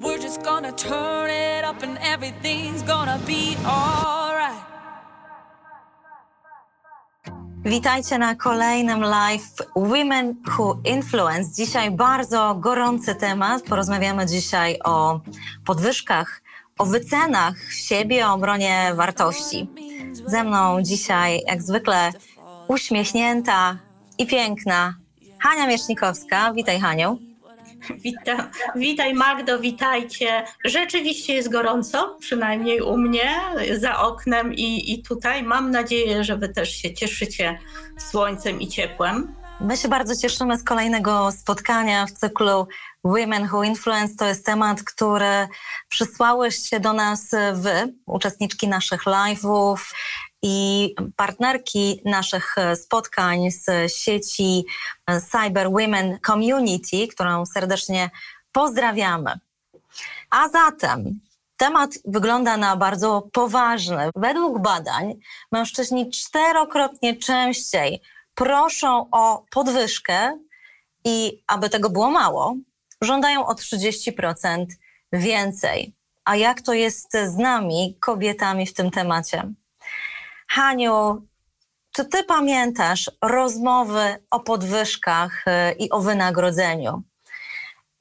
We're just gonna turn it up and everything's gonna be alright. Witajcie na kolejnym live Women Who Influence. Dzisiaj bardzo gorący temat. Porozmawiamy dzisiaj o podwyżkach, o wycenach siebie, o obronie wartości. Ze mną dzisiaj, jak zwykle, uśmiechnięta i piękna Hania Miecznikowska. Witaj, Haniu. Witam. Witaj Magdo, witajcie. Rzeczywiście jest gorąco, przynajmniej u mnie, za oknem i, i tutaj. Mam nadzieję, że Wy też się cieszycie słońcem i ciepłem. My się bardzo cieszymy z kolejnego spotkania w cyklu Women Who Influence. To jest temat, który przysłałyście do nas Wy, uczestniczki naszych live'ów i partnerki naszych spotkań z sieci Cyber Women Community, którą serdecznie pozdrawiamy. A zatem temat wygląda na bardzo poważny. Według badań mężczyźni czterokrotnie częściej proszą o podwyżkę i aby tego było mało, żądają o 30% więcej. A jak to jest z nami, kobietami w tym temacie? Haniu, czy ty pamiętasz rozmowy o podwyżkach y, i o wynagrodzeniu?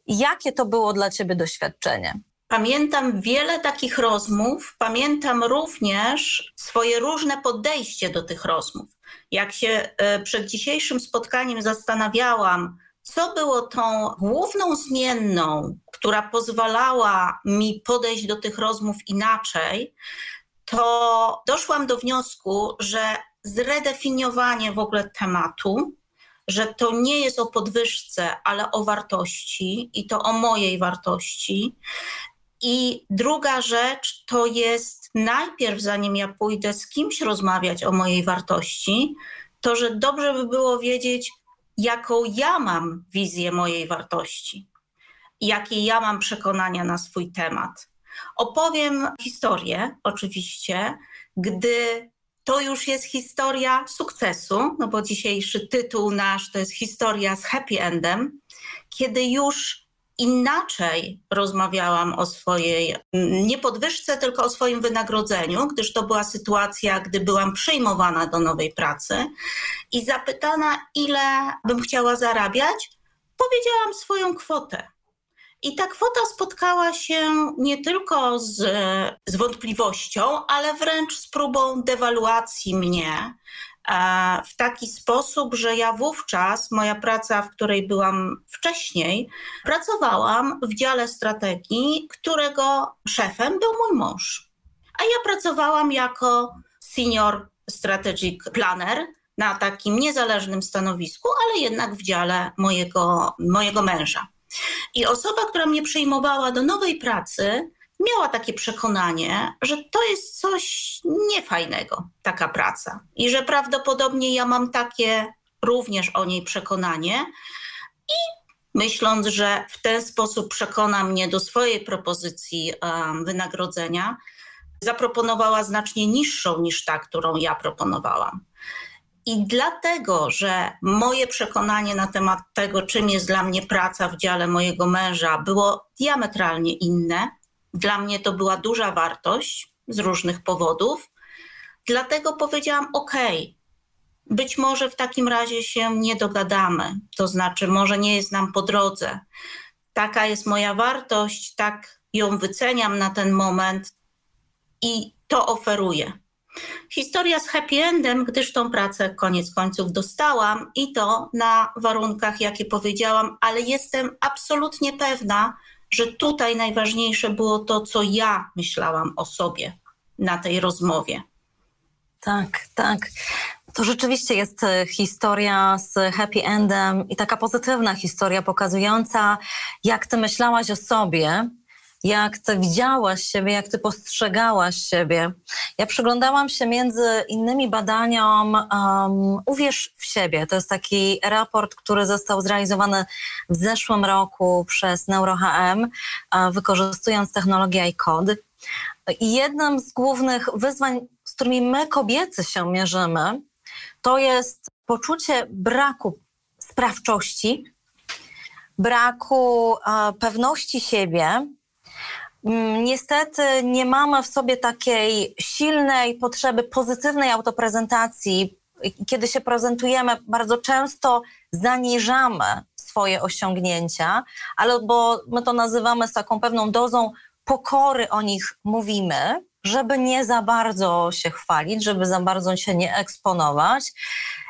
Jakie to było dla ciebie doświadczenie? Pamiętam wiele takich rozmów, pamiętam również swoje różne podejście do tych rozmów. Jak się y, przed dzisiejszym spotkaniem zastanawiałam, co było tą główną zmienną, która pozwalała mi podejść do tych rozmów inaczej, to doszłam do wniosku, że zredefiniowanie w ogóle tematu, że to nie jest o podwyżce, ale o wartości i to o mojej wartości. I druga rzecz to jest najpierw, zanim ja pójdę z kimś rozmawiać o mojej wartości, to że dobrze by było wiedzieć, jaką ja mam wizję mojej wartości, jakie ja mam przekonania na swój temat. Opowiem historię, oczywiście, gdy to już jest historia sukcesu, no bo dzisiejszy tytuł nasz to jest historia z happy endem, kiedy już inaczej rozmawiałam o swojej, nie podwyżce, tylko o swoim wynagrodzeniu, gdyż to była sytuacja, gdy byłam przyjmowana do nowej pracy i zapytana, ile bym chciała zarabiać, powiedziałam swoją kwotę. I ta kwota spotkała się nie tylko z, z wątpliwością, ale wręcz z próbą dewaluacji mnie e, w taki sposób, że ja wówczas, moja praca, w której byłam wcześniej, pracowałam w dziale strategii, którego szefem był mój mąż. A ja pracowałam jako senior strategic planner na takim niezależnym stanowisku, ale jednak w dziale mojego, mojego męża. I osoba, która mnie przyjmowała do nowej pracy, miała takie przekonanie, że to jest coś niefajnego, taka praca. I że prawdopodobnie ja mam takie również o niej przekonanie. I myśląc, że w ten sposób przekona mnie do swojej propozycji um, wynagrodzenia, zaproponowała znacznie niższą niż ta, którą ja proponowałam. I dlatego, że moje przekonanie na temat tego, czym jest dla mnie praca w dziale mojego męża, było diametralnie inne, dla mnie to była duża wartość z różnych powodów, dlatego powiedziałam: OK, być może w takim razie się nie dogadamy, to znaczy, może nie jest nam po drodze. Taka jest moja wartość, tak ją wyceniam na ten moment i to oferuję. Historia z happy endem, gdyż tą pracę koniec końców dostałam i to na warunkach, jakie powiedziałam, ale jestem absolutnie pewna, że tutaj najważniejsze było to, co ja myślałam o sobie na tej rozmowie. Tak, tak. To rzeczywiście jest e, historia z happy endem i taka pozytywna historia pokazująca, jak ty myślałaś o sobie, jak ty widziałaś siebie, jak ty postrzegałaś siebie. Ja przyglądałam się między innymi badaniom um, Uwierz w siebie. To jest taki raport, który został zrealizowany w zeszłym roku przez NeuroHM, wykorzystując technologię iCode. I jednym z głównych wyzwań, z którymi my kobiety się mierzymy, to jest poczucie braku sprawczości, braku e, pewności siebie, niestety nie mamy w sobie takiej silnej potrzeby pozytywnej autoprezentacji. Kiedy się prezentujemy, bardzo często zaniżamy swoje osiągnięcia, albo my to nazywamy z taką pewną dozą pokory o nich mówimy, żeby nie za bardzo się chwalić, żeby za bardzo się nie eksponować.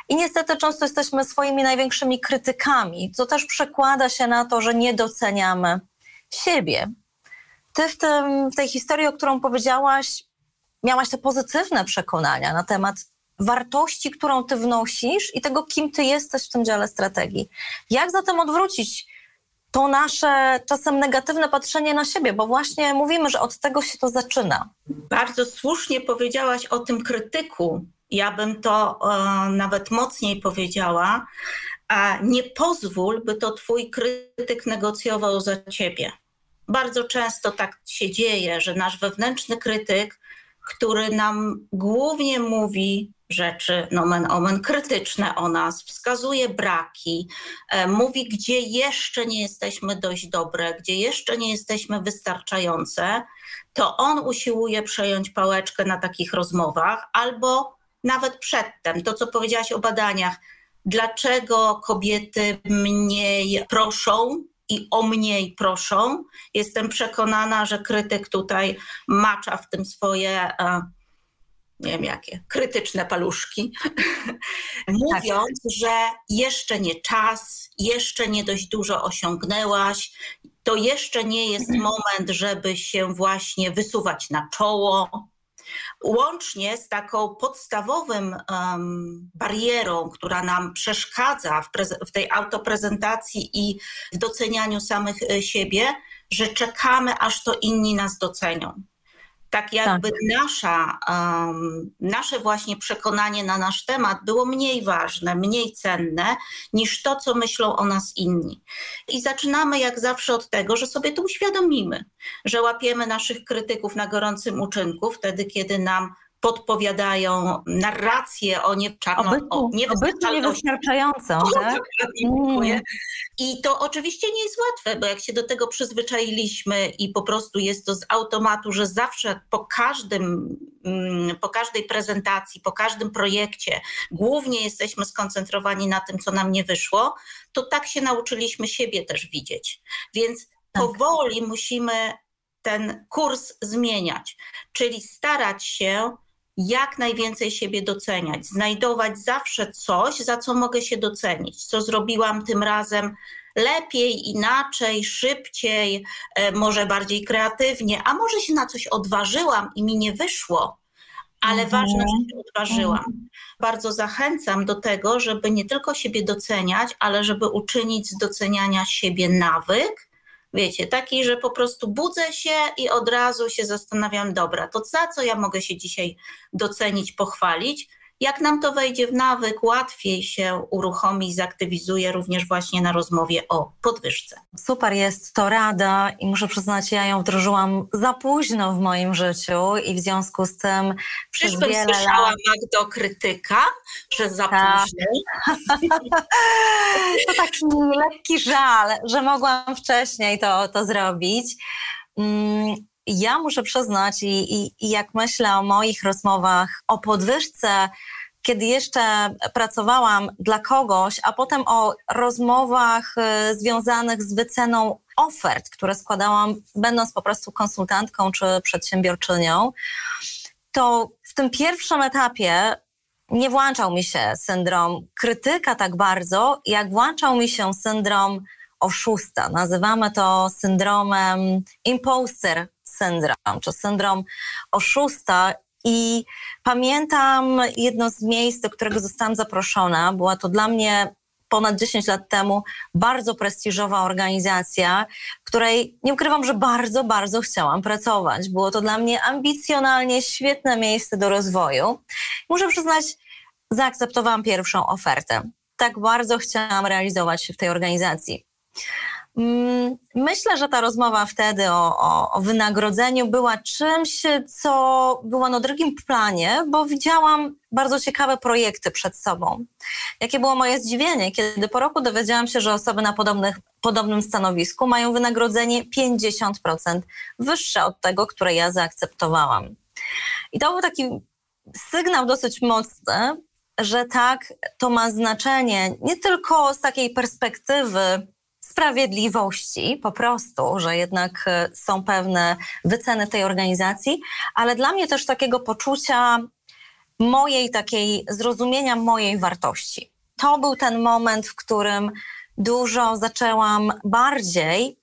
I niestety często jesteśmy swoimi największymi krytykami, co też przekłada się na to, że nie doceniamy siebie. Ty w, tym, w tej historii, o którą powiedziałaś, miałaś te pozytywne przekonania na temat wartości, którą ty wnosisz i tego, kim ty jesteś w tym dziale strategii. Jak zatem odwrócić to nasze czasem negatywne patrzenie na siebie, bo właśnie mówimy, że od tego się to zaczyna. Bardzo słusznie powiedziałaś o tym krytyku. Ja bym to e, nawet mocniej powiedziała. A nie pozwól, by to twój krytyk negocjował za ciebie. Bardzo często tak się dzieje, że nasz wewnętrzny krytyk, który nam głównie mówi, rzeczy, nomen omen, krytyczne o nas, wskazuje braki, e, mówi, gdzie jeszcze nie jesteśmy dość dobre, gdzie jeszcze nie jesteśmy wystarczające, to on usiłuje przejąć pałeczkę na takich rozmowach albo nawet przedtem, to co powiedziałaś o badaniach, dlaczego kobiety mniej proszą i o mniej proszą. Jestem przekonana, że krytyk tutaj macza w tym swoje e, nie wiem jakie, krytyczne paluszki, mówiąc, tak. że jeszcze nie czas, jeszcze nie dość dużo osiągnęłaś, to jeszcze nie jest mhm. moment, żeby się właśnie wysuwać na czoło. Łącznie z taką podstawowym um, barierą, która nam przeszkadza w, w tej autoprezentacji i w docenianiu samych e, siebie, że czekamy, aż to inni nas docenią. Tak jakby tak. Nasza, um, nasze właśnie przekonanie na nasz temat było mniej ważne, mniej cenne niż to, co myślą o nas inni. I zaczynamy jak zawsze od tego, że sobie to uświadomimy, że łapiemy naszych krytyków na gorącym uczynku, wtedy kiedy nam podpowiadają narrację o, nie, czarno, o niewystarczającą. Tak? Mm. I to oczywiście nie jest łatwe, bo jak się do tego przyzwyczailiśmy i po prostu jest to z automatu, że zawsze po każdym, mm, po każdej prezentacji, po każdym projekcie głównie jesteśmy skoncentrowani na tym, co nam nie wyszło, to tak się nauczyliśmy siebie też widzieć. Więc tak. powoli musimy ten kurs zmieniać, czyli starać się jak najwięcej siebie doceniać, znajdować zawsze coś, za co mogę się docenić, co zrobiłam tym razem lepiej, inaczej, szybciej, e, może bardziej kreatywnie, a może się na coś odważyłam i mi nie wyszło, ale mhm. ważne, że się odważyłam. Mhm. Bardzo zachęcam do tego, żeby nie tylko siebie doceniać, ale żeby uczynić z doceniania siebie nawyk Wiecie, taki, że po prostu budzę się i od razu się zastanawiam, dobra, to za co ja mogę się dzisiaj docenić, pochwalić? Jak nam to wejdzie w nawyk, łatwiej się uruchomi, zaktywizuje również właśnie na rozmowie o podwyżce. Super jest to rada i muszę przyznać, ja ją wdrożyłam za późno w moim życiu i w związku z tym przez Czyżbym wiele słyszała lat... Magdo krytyka, że za tak. późno? to taki lekki żal, że mogłam wcześniej to, to zrobić. Mm, ja muszę przyznać, i, i, i jak myślę o moich rozmowach o podwyżce, kiedy jeszcze pracowałam dla kogoś, a potem o rozmowach y, związanych z wyceną ofert, które składałam, będąc po prostu konsultantką czy przedsiębiorczynią, to w tym pierwszym etapie nie włączał mi się syndrom krytyka tak bardzo, jak włączał mi się syndrom oszusta. Nazywamy to syndromem imposter syndrom, czy syndrom oszusta. I pamiętam jedno z miejsc, do którego zostałam zaproszona. Była to dla mnie ponad 10 lat temu bardzo prestiżowa organizacja, której nie ukrywam, że bardzo, bardzo chciałam pracować. Było to dla mnie ambicjonalnie świetne miejsce do rozwoju. Muszę przyznać, zaakceptowałam pierwszą ofertę. Tak bardzo chciałam realizować się w tej organizacji. Mm, myślę, że ta rozmowa wtedy o, o, o, wynagrodzeniu była czymś, co było na drugim planie, bo widziałam bardzo ciekawe projekty przed sobą. Jakie było moje zdziwienie, kiedy po roku dowiedziałam się, że osoby na podobnych, podobnym stanowisku mają wynagrodzenie 50% wyższe od tego, które ja zaakceptowałam. I to był taki sygnał dosyć mocny, że tak, to ma znaczenie nie tylko z takiej perspektywy sprawiedliwości po prostu, że jednak e, są pewne wyceny tej organizacji, ale dla mnie też takiego poczucia mojej takiej zrozumienia mojej wartości. To był ten moment, w którym dużo zaczęłam bardziej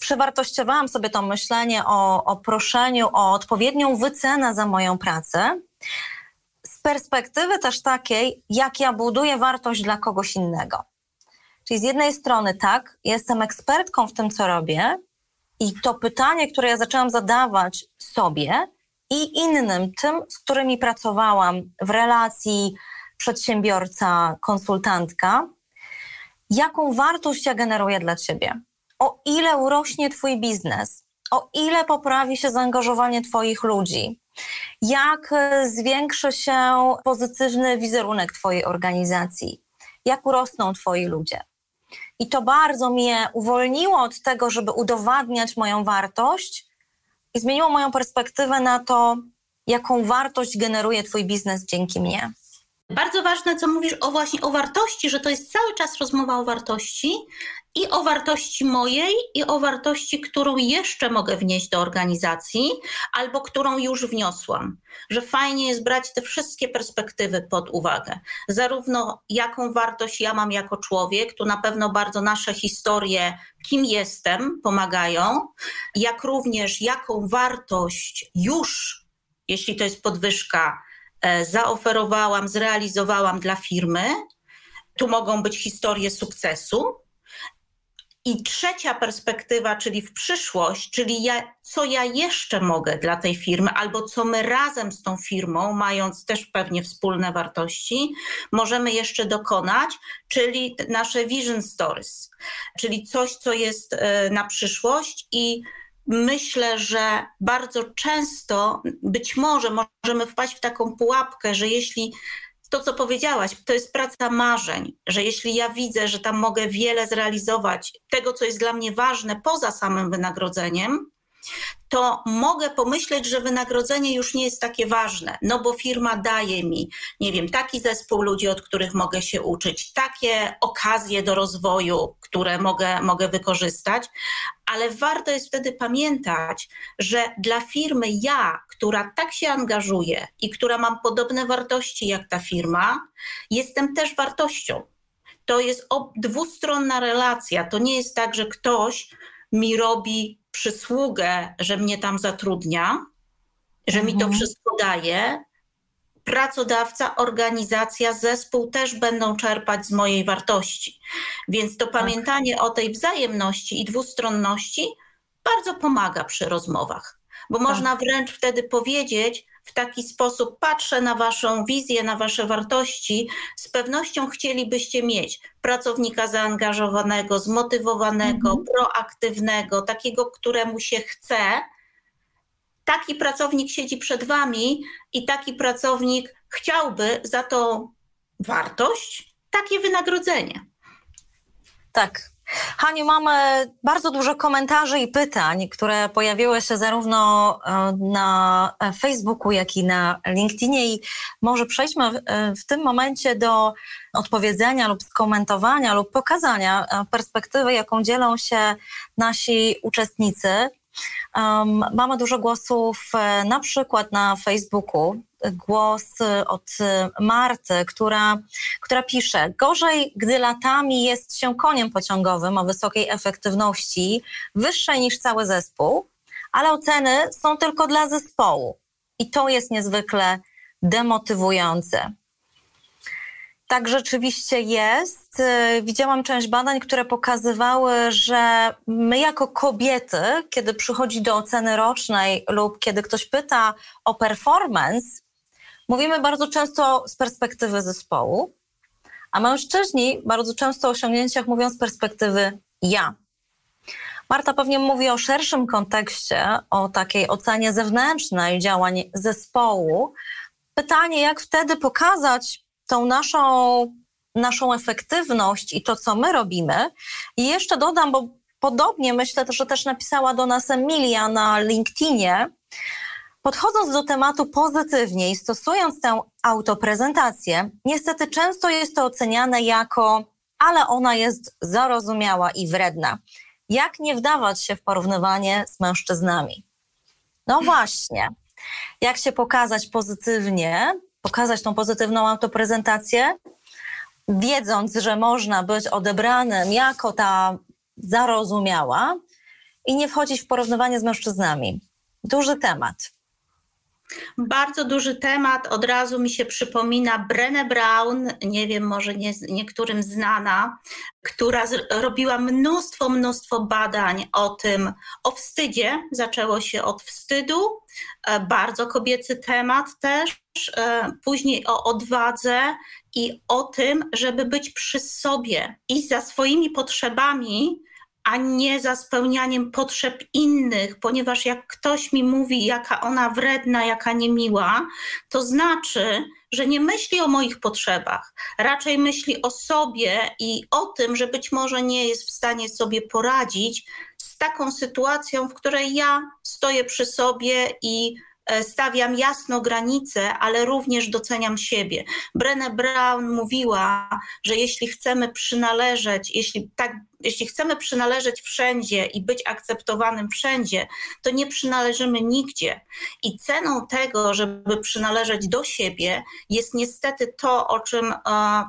przewartościowałam sobie to myślenie o, o proszeniu o odpowiednią wycenę za moją pracę z perspektywy też takiej, jak ja buduję wartość dla kogoś innego. Czyli z jednej strony tak, jestem ekspertką w tym, co robię, i to pytanie, które ja zaczęłam zadawać sobie i innym, tym, z którymi pracowałam w relacji przedsiębiorca, konsultantka, jaką wartość ja generuję dla ciebie? O ile urośnie Twój biznes? O ile poprawi się zaangażowanie Twoich ludzi? Jak zwiększy się pozytywny wizerunek Twojej organizacji? Jak urosną Twoi ludzie? I to bardzo mnie uwolniło od tego, żeby udowadniać moją wartość i zmieniło moją perspektywę na to, jaką wartość generuje Twój biznes dzięki mnie. Bardzo ważne, co mówisz o właśnie o wartości, że to jest cały czas rozmowa o wartości i o wartości mojej, i o wartości, którą jeszcze mogę wnieść do organizacji, albo którą już wniosłam. Że fajnie jest brać te wszystkie perspektywy pod uwagę. Zarówno jaką wartość ja mam jako człowiek, tu na pewno bardzo nasze historie, kim jestem, pomagają, jak również jaką wartość już, jeśli to jest podwyżka, zaoferowałam, zrealizowałam dla firmy. Tu mogą być historie sukcesu, i trzecia perspektywa, czyli w przyszłość, czyli ja, co ja jeszcze mogę dla tej firmy, albo co my razem z tą firmą, mając też pewnie wspólne wartości, możemy jeszcze dokonać, czyli nasze vision stories, czyli coś, co jest e, na przyszłość i myślę, że bardzo często być może możemy wpaść w taką pułapkę, że jeśli to, co powiedziałaś, to jest praca marzeń, że jeśli ja widzę, że tam mogę wiele zrealizować tego, co jest dla mnie ważne poza samym wynagrodzeniem, to mogę pomyśleć, że wynagrodzenie już nie jest takie ważne, no bo firma daje mi, nie wiem, taki zespół ludzi, od których mogę się uczyć, takie okazje do rozwoju, które mogę, mogę wykorzystać, ale warto jest wtedy pamiętać, że dla firmy ja, która tak się angażuje i która mam podobne wartości jak ta firma, jestem też wartością. To jest dwustronna relacja. To nie jest tak, że ktoś mi robi przysługę, że mnie tam zatrudnia, że mi to mhm. wszystko daje. Pracodawca, organizacja, zespół też będą czerpać z mojej wartości. Więc to tak. pamiętanie o tej wzajemności i dwustronności bardzo pomaga przy rozmowach, bo tak. można wręcz wtedy powiedzieć, w taki sposób patrzę na Waszą wizję, na Wasze wartości, z pewnością chcielibyście mieć pracownika zaangażowanego, zmotywowanego, mhm. proaktywnego, takiego, któremu się chce. Taki pracownik siedzi przed Wami i taki pracownik chciałby za tą wartość takie wynagrodzenie. Tak, Haniu, mamy bardzo dużo komentarzy i pytań, które pojawiły się zarówno e, na Facebooku, jak i na LinkedInie i może przejdźmy w tym momencie do odpowiedzenia lub skomentowania lub pokazania e, perspektywy, jaką dzielą się nasi uczestnicy. Um, mamy dużo głosów e, na przykład na Facebooku głos od Marty, która, która pisze: Gorzej, gdy latami jest się koniem pociągowym o wysokiej efektywności, wyższej niż cały zespół, ale oceny są tylko dla zespołu. I to jest niezwykle demotywujące. Tak rzeczywiście jest. Widziałam część badań, które pokazywały, że my jako kobiety, kiedy przychodzi do oceny rocznej lub kiedy ktoś pyta o performance, Mówimy bardzo często z perspektywy zespołu, a mężczyźni bardzo często o osiągnięciach mówią z perspektywy ja. Marta pewnie mówi o szerszym kontekście, o takiej ocenie zewnętrznej działań zespołu. Pytanie, jak wtedy pokazać tą naszą, naszą efektywność i to, co my robimy. I jeszcze dodam, bo podobnie myślę, że też napisała do nas Emilia na LinkedInie, Podchodząc do tematu pozytywnie i stosując tę autoprezentację, niestety często jest to oceniane jako, ale ona jest zarozumiała i wredna. Jak nie wdawać się w porównywanie z mężczyznami? No właśnie, jak się pokazać pozytywnie, pokazać tą pozytywną autoprezentację, wiedząc, że można być odebranym jako ta zarozumiała i nie wchodzić w porównywanie z mężczyznami. Duży temat. Bardzo duży temat. Od razu mi się przypomina Brené Brown, nie wiem, może nie, niektórym znana, która robiła mnóstwo, mnóstwo badań o tym, o wstydzie. Zaczęło się od wstydu, e, bardzo kobiecy temat też. E, później o odwadze i o tym, żeby być przy sobie i za swoimi potrzebami, a nie za spełnianiem potrzeb innych, ponieważ jak ktoś mi mówi, jaka ona wredna, jaka niemiła, to znaczy, że nie myśli o moich potrzebach, raczej myśli o sobie i o tym, że być może nie jest w stanie sobie poradzić z taką sytuacją, w której ja stoję przy sobie i stawiam jasno granice, ale również doceniam siebie. Brené Brown mówiła, że jeśli chcemy przynależeć, jeśli tak jeśli chcemy przynależeć wszędzie i być akceptowanym wszędzie, to nie przynależymy nigdzie. I ceną tego, żeby przynależeć do siebie, jest niestety to, o czym e,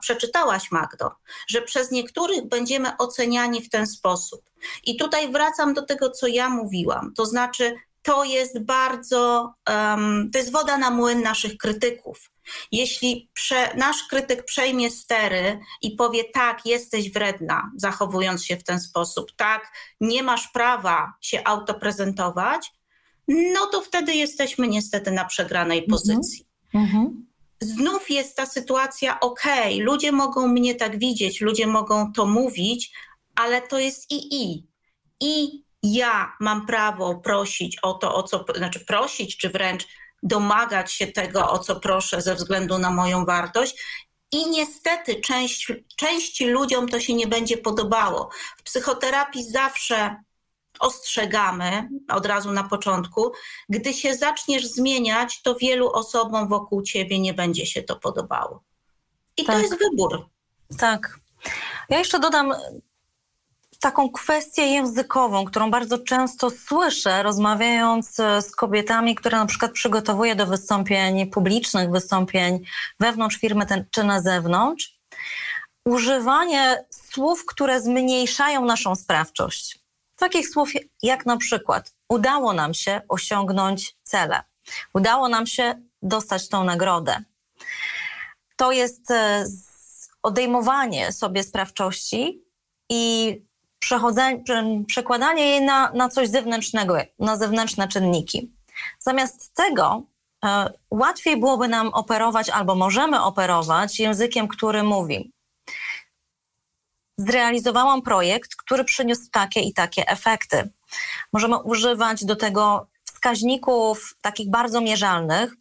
przeczytałaś, Magdo, że przez niektórych będziemy oceniani w ten sposób. I tutaj wracam do tego, co ja mówiłam, to znaczy to jest bardzo, um, to jest woda na młyn naszych krytyków. Jeśli prze, nasz krytyk przejmie stery i powie tak, jesteś wredna, zachowując się w ten sposób, tak, nie masz prawa się autoprezentować, no to wtedy jesteśmy niestety na przegranej mhm. pozycji. Mhm. Znów jest ta sytuacja, okej, okay, ludzie mogą mnie tak widzieć, ludzie mogą to mówić, ale to jest i i. I ja mam prawo prosić o to, o co, znaczy prosić, czy wręcz domagać się tego, o co proszę ze względu na moją wartość. I niestety część, części ludziom to się nie będzie podobało. W psychoterapii zawsze ostrzegamy od razu na początku, gdy się zaczniesz zmieniać, to wielu osobom wokół ciebie nie będzie się to podobało. I tak. to jest wybór. Tak. Ja jeszcze dodam taką kwestię językową, którą bardzo często słyszę, rozmawiając e, z kobietami, które na przykład przygotowuję do wystąpień publicznych, wystąpień wewnątrz firmy ten, czy na zewnątrz. Używanie słów, które zmniejszają naszą sprawczość. Takich słów jak na przykład udało nam się osiągnąć cele, udało nam się dostać tą nagrodę. To jest e, odejmowanie sobie sprawczości i przekładanie jej na, na coś zewnętrznego, na zewnętrzne czynniki. Zamiast tego e, łatwiej byłoby nam operować albo możemy operować językiem, który mówi: Zrealizowałam projekt, który przyniósł takie i takie efekty. Możemy używać do tego wskaźników takich bardzo mierzalnych.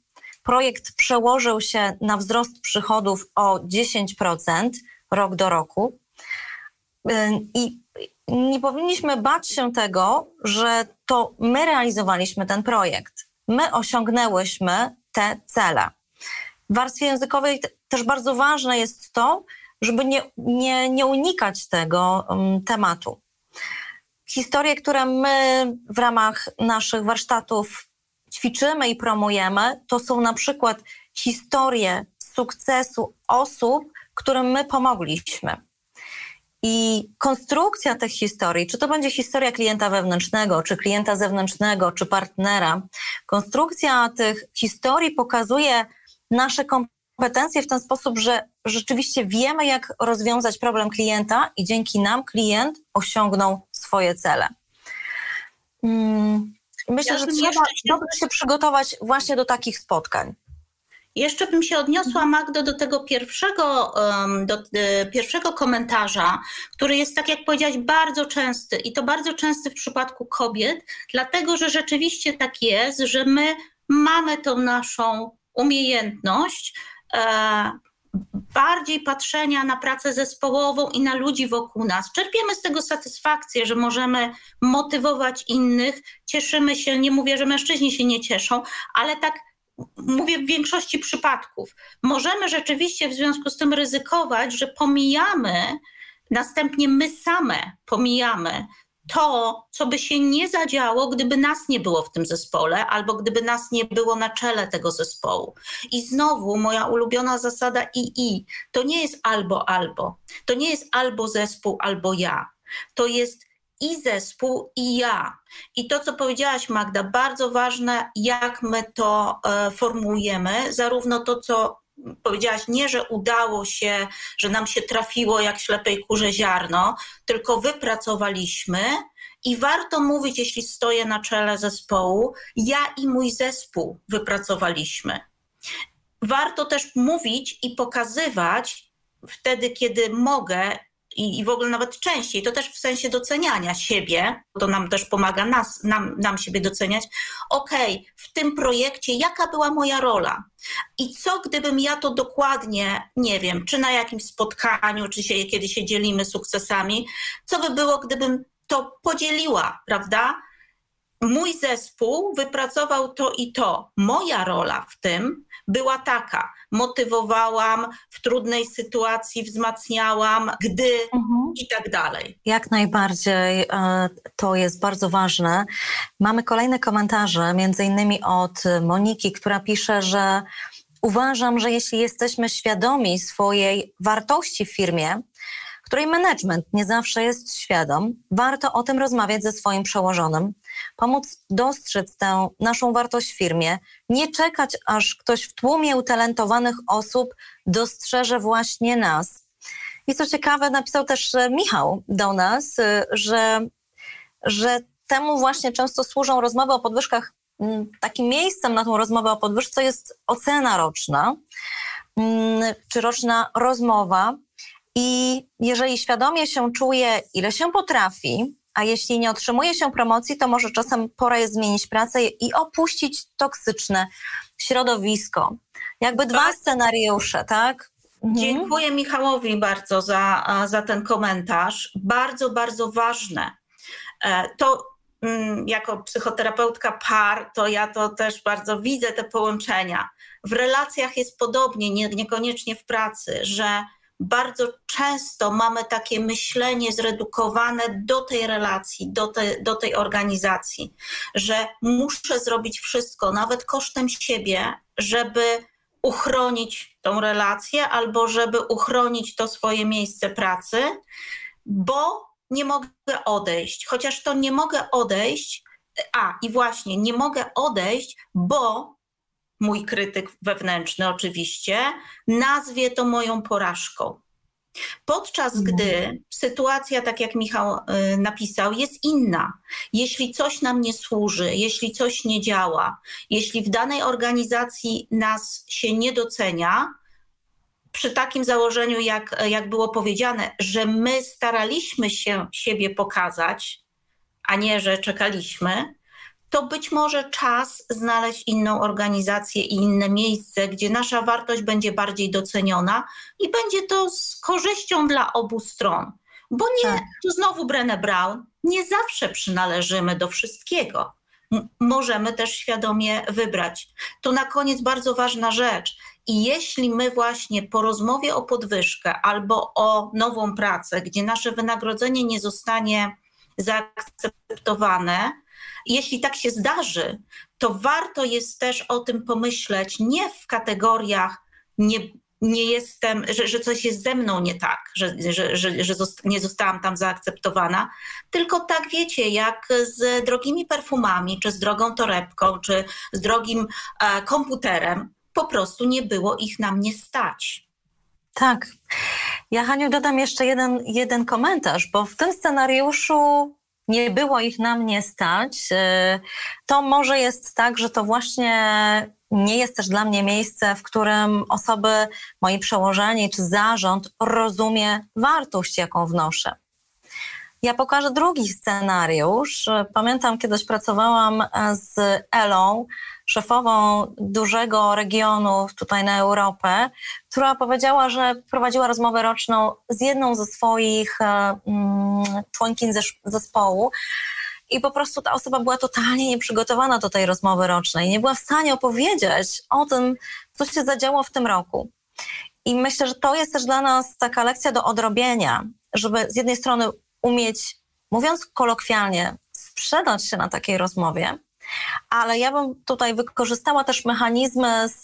Projekt przełożył się na wzrost przychodów o 10% rok do roku. I nie powinniśmy bać się tego, że to my realizowaliśmy ten projekt. My osiągnęłyśmy te cele. W warstwie językowej też bardzo ważne jest to, żeby nie, nie, nie unikać tego um, tematu. Historie, które my w ramach naszych warsztatów ćwiczymy i promujemy, to są na przykład historie sukcesu osób, którym my pomogliśmy. I konstrukcja tych historii, czy to będzie historia klienta wewnętrznego, czy klienta zewnętrznego, czy partnera, konstrukcja tych historii pokazuje nasze kompetencje w ten sposób, że rzeczywiście wiemy, jak rozwiązać problem klienta i dzięki nam klient osiągnął swoje cele. Hmm, myślę, ja że trzeba dobrze się przygotować właśnie do takich spotkań. Jeszcze bym się odniosła, mhm. Magdo, do tego pierwszego, do e, pierwszego komentarza, który jest, tak jak powiedziałaś, bardzo częsty i to bardzo częsty w przypadku kobiet, dlatego że rzeczywiście tak jest, że my mamy tą naszą umiejętność e, bardziej patrzenia na pracę zespołową i na ludzi wokół nas. Czerpiemy z tego satysfakcję, że możemy motywować innych, cieszymy się, nie mówię, że mężczyźni się nie cieszą, ale tak mówię w większości przypadków. Możemy rzeczywiście w związku z tym ryzykować, że pomijamy, następnie my same pomijamy to, co by się nie zadziało, gdyby nas nie było w tym zespole, albo gdyby nas nie było na czele tego zespołu. I znowu moja ulubiona zasada II to nie jest albo albo. To nie jest albo zespół, albo ja. To jest i zespół, i ja. I to, co powiedziałaś, Magda, bardzo ważne, jak my to e, formułujemy, zarówno to, co powiedziałaś, nie, że udało się, że nam się trafiło jak ślepej kurze ziarno, tylko wypracowaliśmy. I warto mówić, jeśli stoję na czele zespołu, ja i mój zespół wypracowaliśmy. Warto też mówić i pokazywać wtedy, kiedy mogę i, i w ogóle nawet częściej, to też w sensie doceniania siebie, to nam też pomaga nas, nam, nam siebie doceniać. Okej, okay, w tym projekcie jaka była moja rola? I co gdybym ja to dokładnie, nie wiem, czy na jakimś spotkaniu, czy się, kiedy się dzielimy sukcesami, co by było, gdybym to podzieliła, prawda? Mój zespół wypracował to i to. Moja rola w tym była taka: motywowałam w trudnej sytuacji, wzmacniałam, gdy mhm. i tak dalej. Jak najbardziej e, to jest bardzo ważne. Mamy kolejne komentarze, między innymi od Moniki, która pisze, że uważam, że jeśli jesteśmy świadomi swojej wartości w firmie, której management nie zawsze jest świadom, warto o tym rozmawiać ze swoim przełożonym, pomóc dostrzec tę naszą wartość w firmie, nie czekać, aż ktoś w tłumie utalentowanych osób dostrzeże właśnie nas. I co ciekawe, napisał też Michał do nas, y, że, że temu właśnie często służą rozmowy o podwyżkach. Mm, takim miejscem na tą rozmowę o podwyżce jest ocena roczna, mm, czy roczna rozmowa, i jeżeli świadomie się czuje, ile się potrafi, a jeśli nie otrzymuje się promocji, to może czasem pora jest zmienić pracę i opuścić toksyczne środowisko. Jakby dwa tak. scenariusze, tak? Mhm. Dziękuję Michałowi bardzo za, za ten komentarz. Bardzo, bardzo ważne. E, to mm, jako psychoterapeutka par, to ja to też bardzo widzę te połączenia. W relacjach jest podobnie, nie, niekoniecznie w pracy, że bardzo często mamy takie myślenie zredukowane do tej relacji, do, te, do tej organizacji, że muszę zrobić wszystko, nawet kosztem siebie, żeby uchronić tą relację albo żeby uchronić to swoje miejsce pracy, bo nie mogę odejść. Chociaż to nie mogę odejść, a i właśnie nie mogę odejść, bo mój krytyk wewnętrzny oczywiście, nazwie to moją porażką. Podczas mhm. gdy sytuacja, tak jak Michał y, napisał, jest inna. Jeśli coś nam nie służy, jeśli coś nie działa, jeśli w danej organizacji nas się nie docenia, przy takim założeniu, jak, jak było powiedziane, że my staraliśmy się siebie pokazać, a nie, że czekaliśmy, to być może czas znaleźć inną organizację i inne miejsce, gdzie nasza wartość będzie bardziej doceniona i będzie to z korzyścią dla obu stron. Bo nie, tak. tu znowu Brené Brown, nie zawsze przynależymy do wszystkiego. M możemy też świadomie wybrać. To na koniec bardzo ważna rzecz. I jeśli my właśnie po rozmowie o podwyżkę albo o nową pracę, gdzie nasze wynagrodzenie nie zostanie zaakceptowane, jeśli tak się zdarzy, to warto jest też o tym pomyśleć nie w kategoriach nie, nie jestem, że, że coś jest ze mną nie tak, że, że, że, że nie zostałam tam zaakceptowana, tylko tak wiecie, jak z drogimi perfumami, czy z drogą torebką, czy z drogim e, komputerem, po prostu nie było ich na mnie stać. Tak. Ja, Haniu, dodam jeszcze jeden, jeden komentarz, bo w tym scenariuszu nie było ich na mnie stać, y, to może jest tak, że to właśnie nie jest też dla mnie miejsce, w którym osoby, moi przełożeni czy zarząd rozumie wartość, jaką wnoszę. Ja pokażę drugi scenariusz. Pamiętam, kiedyś pracowałam z Elą, szefową dużego regionu tutaj na Europę, która powiedziała, że prowadziła rozmowę roczną z jedną ze swoich mm, członkiń zespołu. I po prostu ta osoba była totalnie nieprzygotowana do tej rozmowy rocznej. Nie była w stanie opowiedzieć o tym, co się zadziało w tym roku. I myślę, że to jest też dla nas taka lekcja do odrobienia, żeby z jednej strony umieć, mówiąc kolokwialnie, sprzedać się na takiej rozmowie, ale ja bym tutaj wykorzystała też mechanizmy z,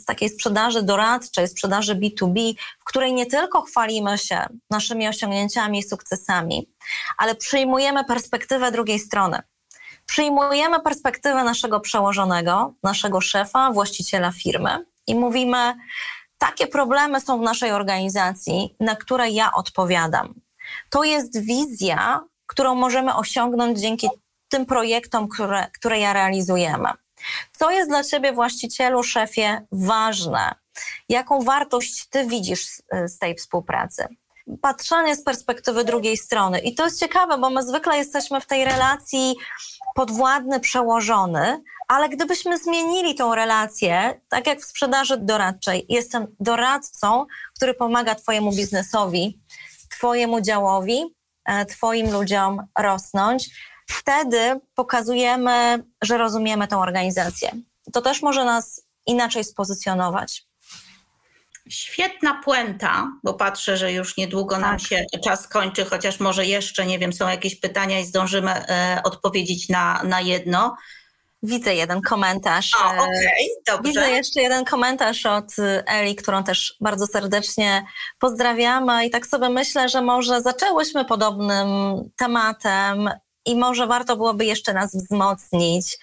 z, takiej sprzedaży doradczej, sprzedaży B2B, w której nie tylko chwalimy się naszymi osiągnięciami i sukcesami, ale przyjmujemy perspektywę drugiej strony. Przyjmujemy perspektywę naszego przełożonego, naszego szefa, właściciela firmy i mówimy, takie problemy są w naszej organizacji, na które ja odpowiadam. To jest wizja, którą możemy osiągnąć dzięki tym projektom, które, które ja realizujemy. Co jest dla Ciebie, właścicielu, szefie, ważne? Jaką wartość Ty widzisz z, z tej współpracy? Patrzenie z perspektywy drugiej strony. I to jest ciekawe, bo my zwykle jesteśmy w tej relacji podwładny, przełożony, ale gdybyśmy zmienili tą relację, tak jak w sprzedaży doradczej, jestem doradcą, który pomaga Twojemu biznesowi, Twojemu działowi, e, Twoim ludziom rosnąć, wtedy pokazujemy, że rozumiemy tę organizację. To też może nas inaczej spozycjonować. Świetna puenta, bo patrzę, że już niedługo tak. nam się czas kończy, chociaż może jeszcze, nie wiem, są jakieś pytania i zdążymy e, odpowiedzieć na, na jedno. Widzę jeden komentarz. O, e, okay, dobrze. Widzę jeszcze jeden komentarz od Eli, którą też bardzo serdecznie pozdrawiamy. I tak sobie myślę, że może zaczęłyśmy podobnym tematem i może warto byłoby jeszcze nas wzmocnić.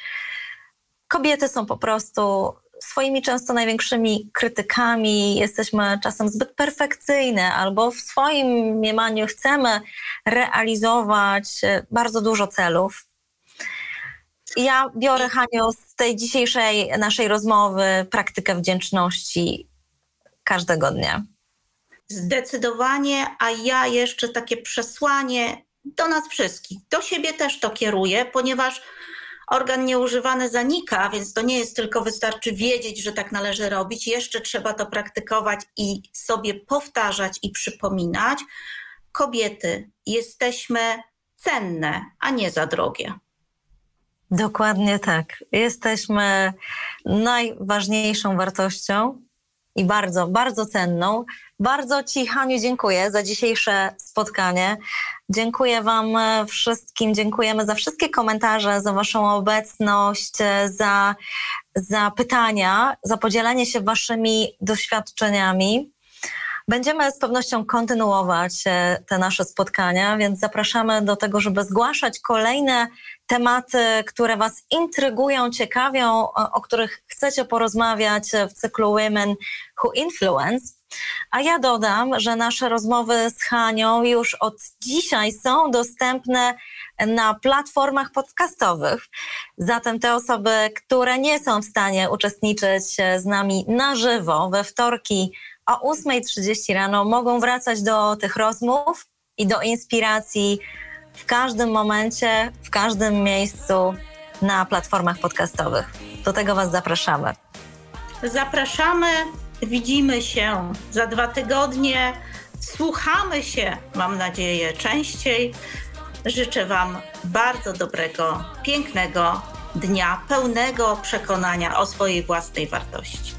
Kobiety są po prostu swoimi często największymi krytykami, jesteśmy czasem zbyt perfekcyjne, albo w swoim mniemaniu chcemy realizować bardzo dużo celów. Ja biorę, Haniu, z tej dzisiejszej naszej rozmowy praktykę wdzięczności każdego dnia. Zdecydowanie, a ja jeszcze takie przesłanie do nas wszystkich. Do siebie też to kieruję, ponieważ organ nieużywany zanika, więc to nie jest tylko wystarczy wiedzieć, że tak należy robić. Jeszcze trzeba to praktykować i sobie powtarzać i przypominać. Kobiety, jesteśmy cenne, a nie za drogie. Dokładnie tak. Jesteśmy najważniejszą wartością i bardzo, bardzo cenną. Bardzo Ci, Haniu, dziękuję za dzisiejsze spotkanie. Dziękuję Wam wszystkim, dziękujemy za wszystkie komentarze, za Waszą obecność, za, za pytania, za podzielenie się Waszymi doświadczeniami. Będziemy z pewnością kontynuować e, te nasze spotkania, więc zapraszamy do tego, żeby zgłaszać kolejne tematy, które Was intrygują, ciekawią, o których chcecie porozmawiać w cyklu Women Who Influence. A ja dodam, że nasze rozmowy z Hanią już od dzisiaj są dostępne na platformach podcastowych. Zatem te osoby, które nie są w stanie uczestniczyć z nami na żywo we wtorki o 8.30 rano, mogą wracać do tych rozmów i do inspiracji w każdym momencie, w każdym miejscu na platformach podcastowych. Do tego Was zapraszamy. Zapraszamy, widzimy się za dwa tygodnie, słuchamy się, mam nadzieję, częściej. Życzę Wam bardzo dobrego, pięknego dnia, pełnego przekonania o swojej własnej wartości.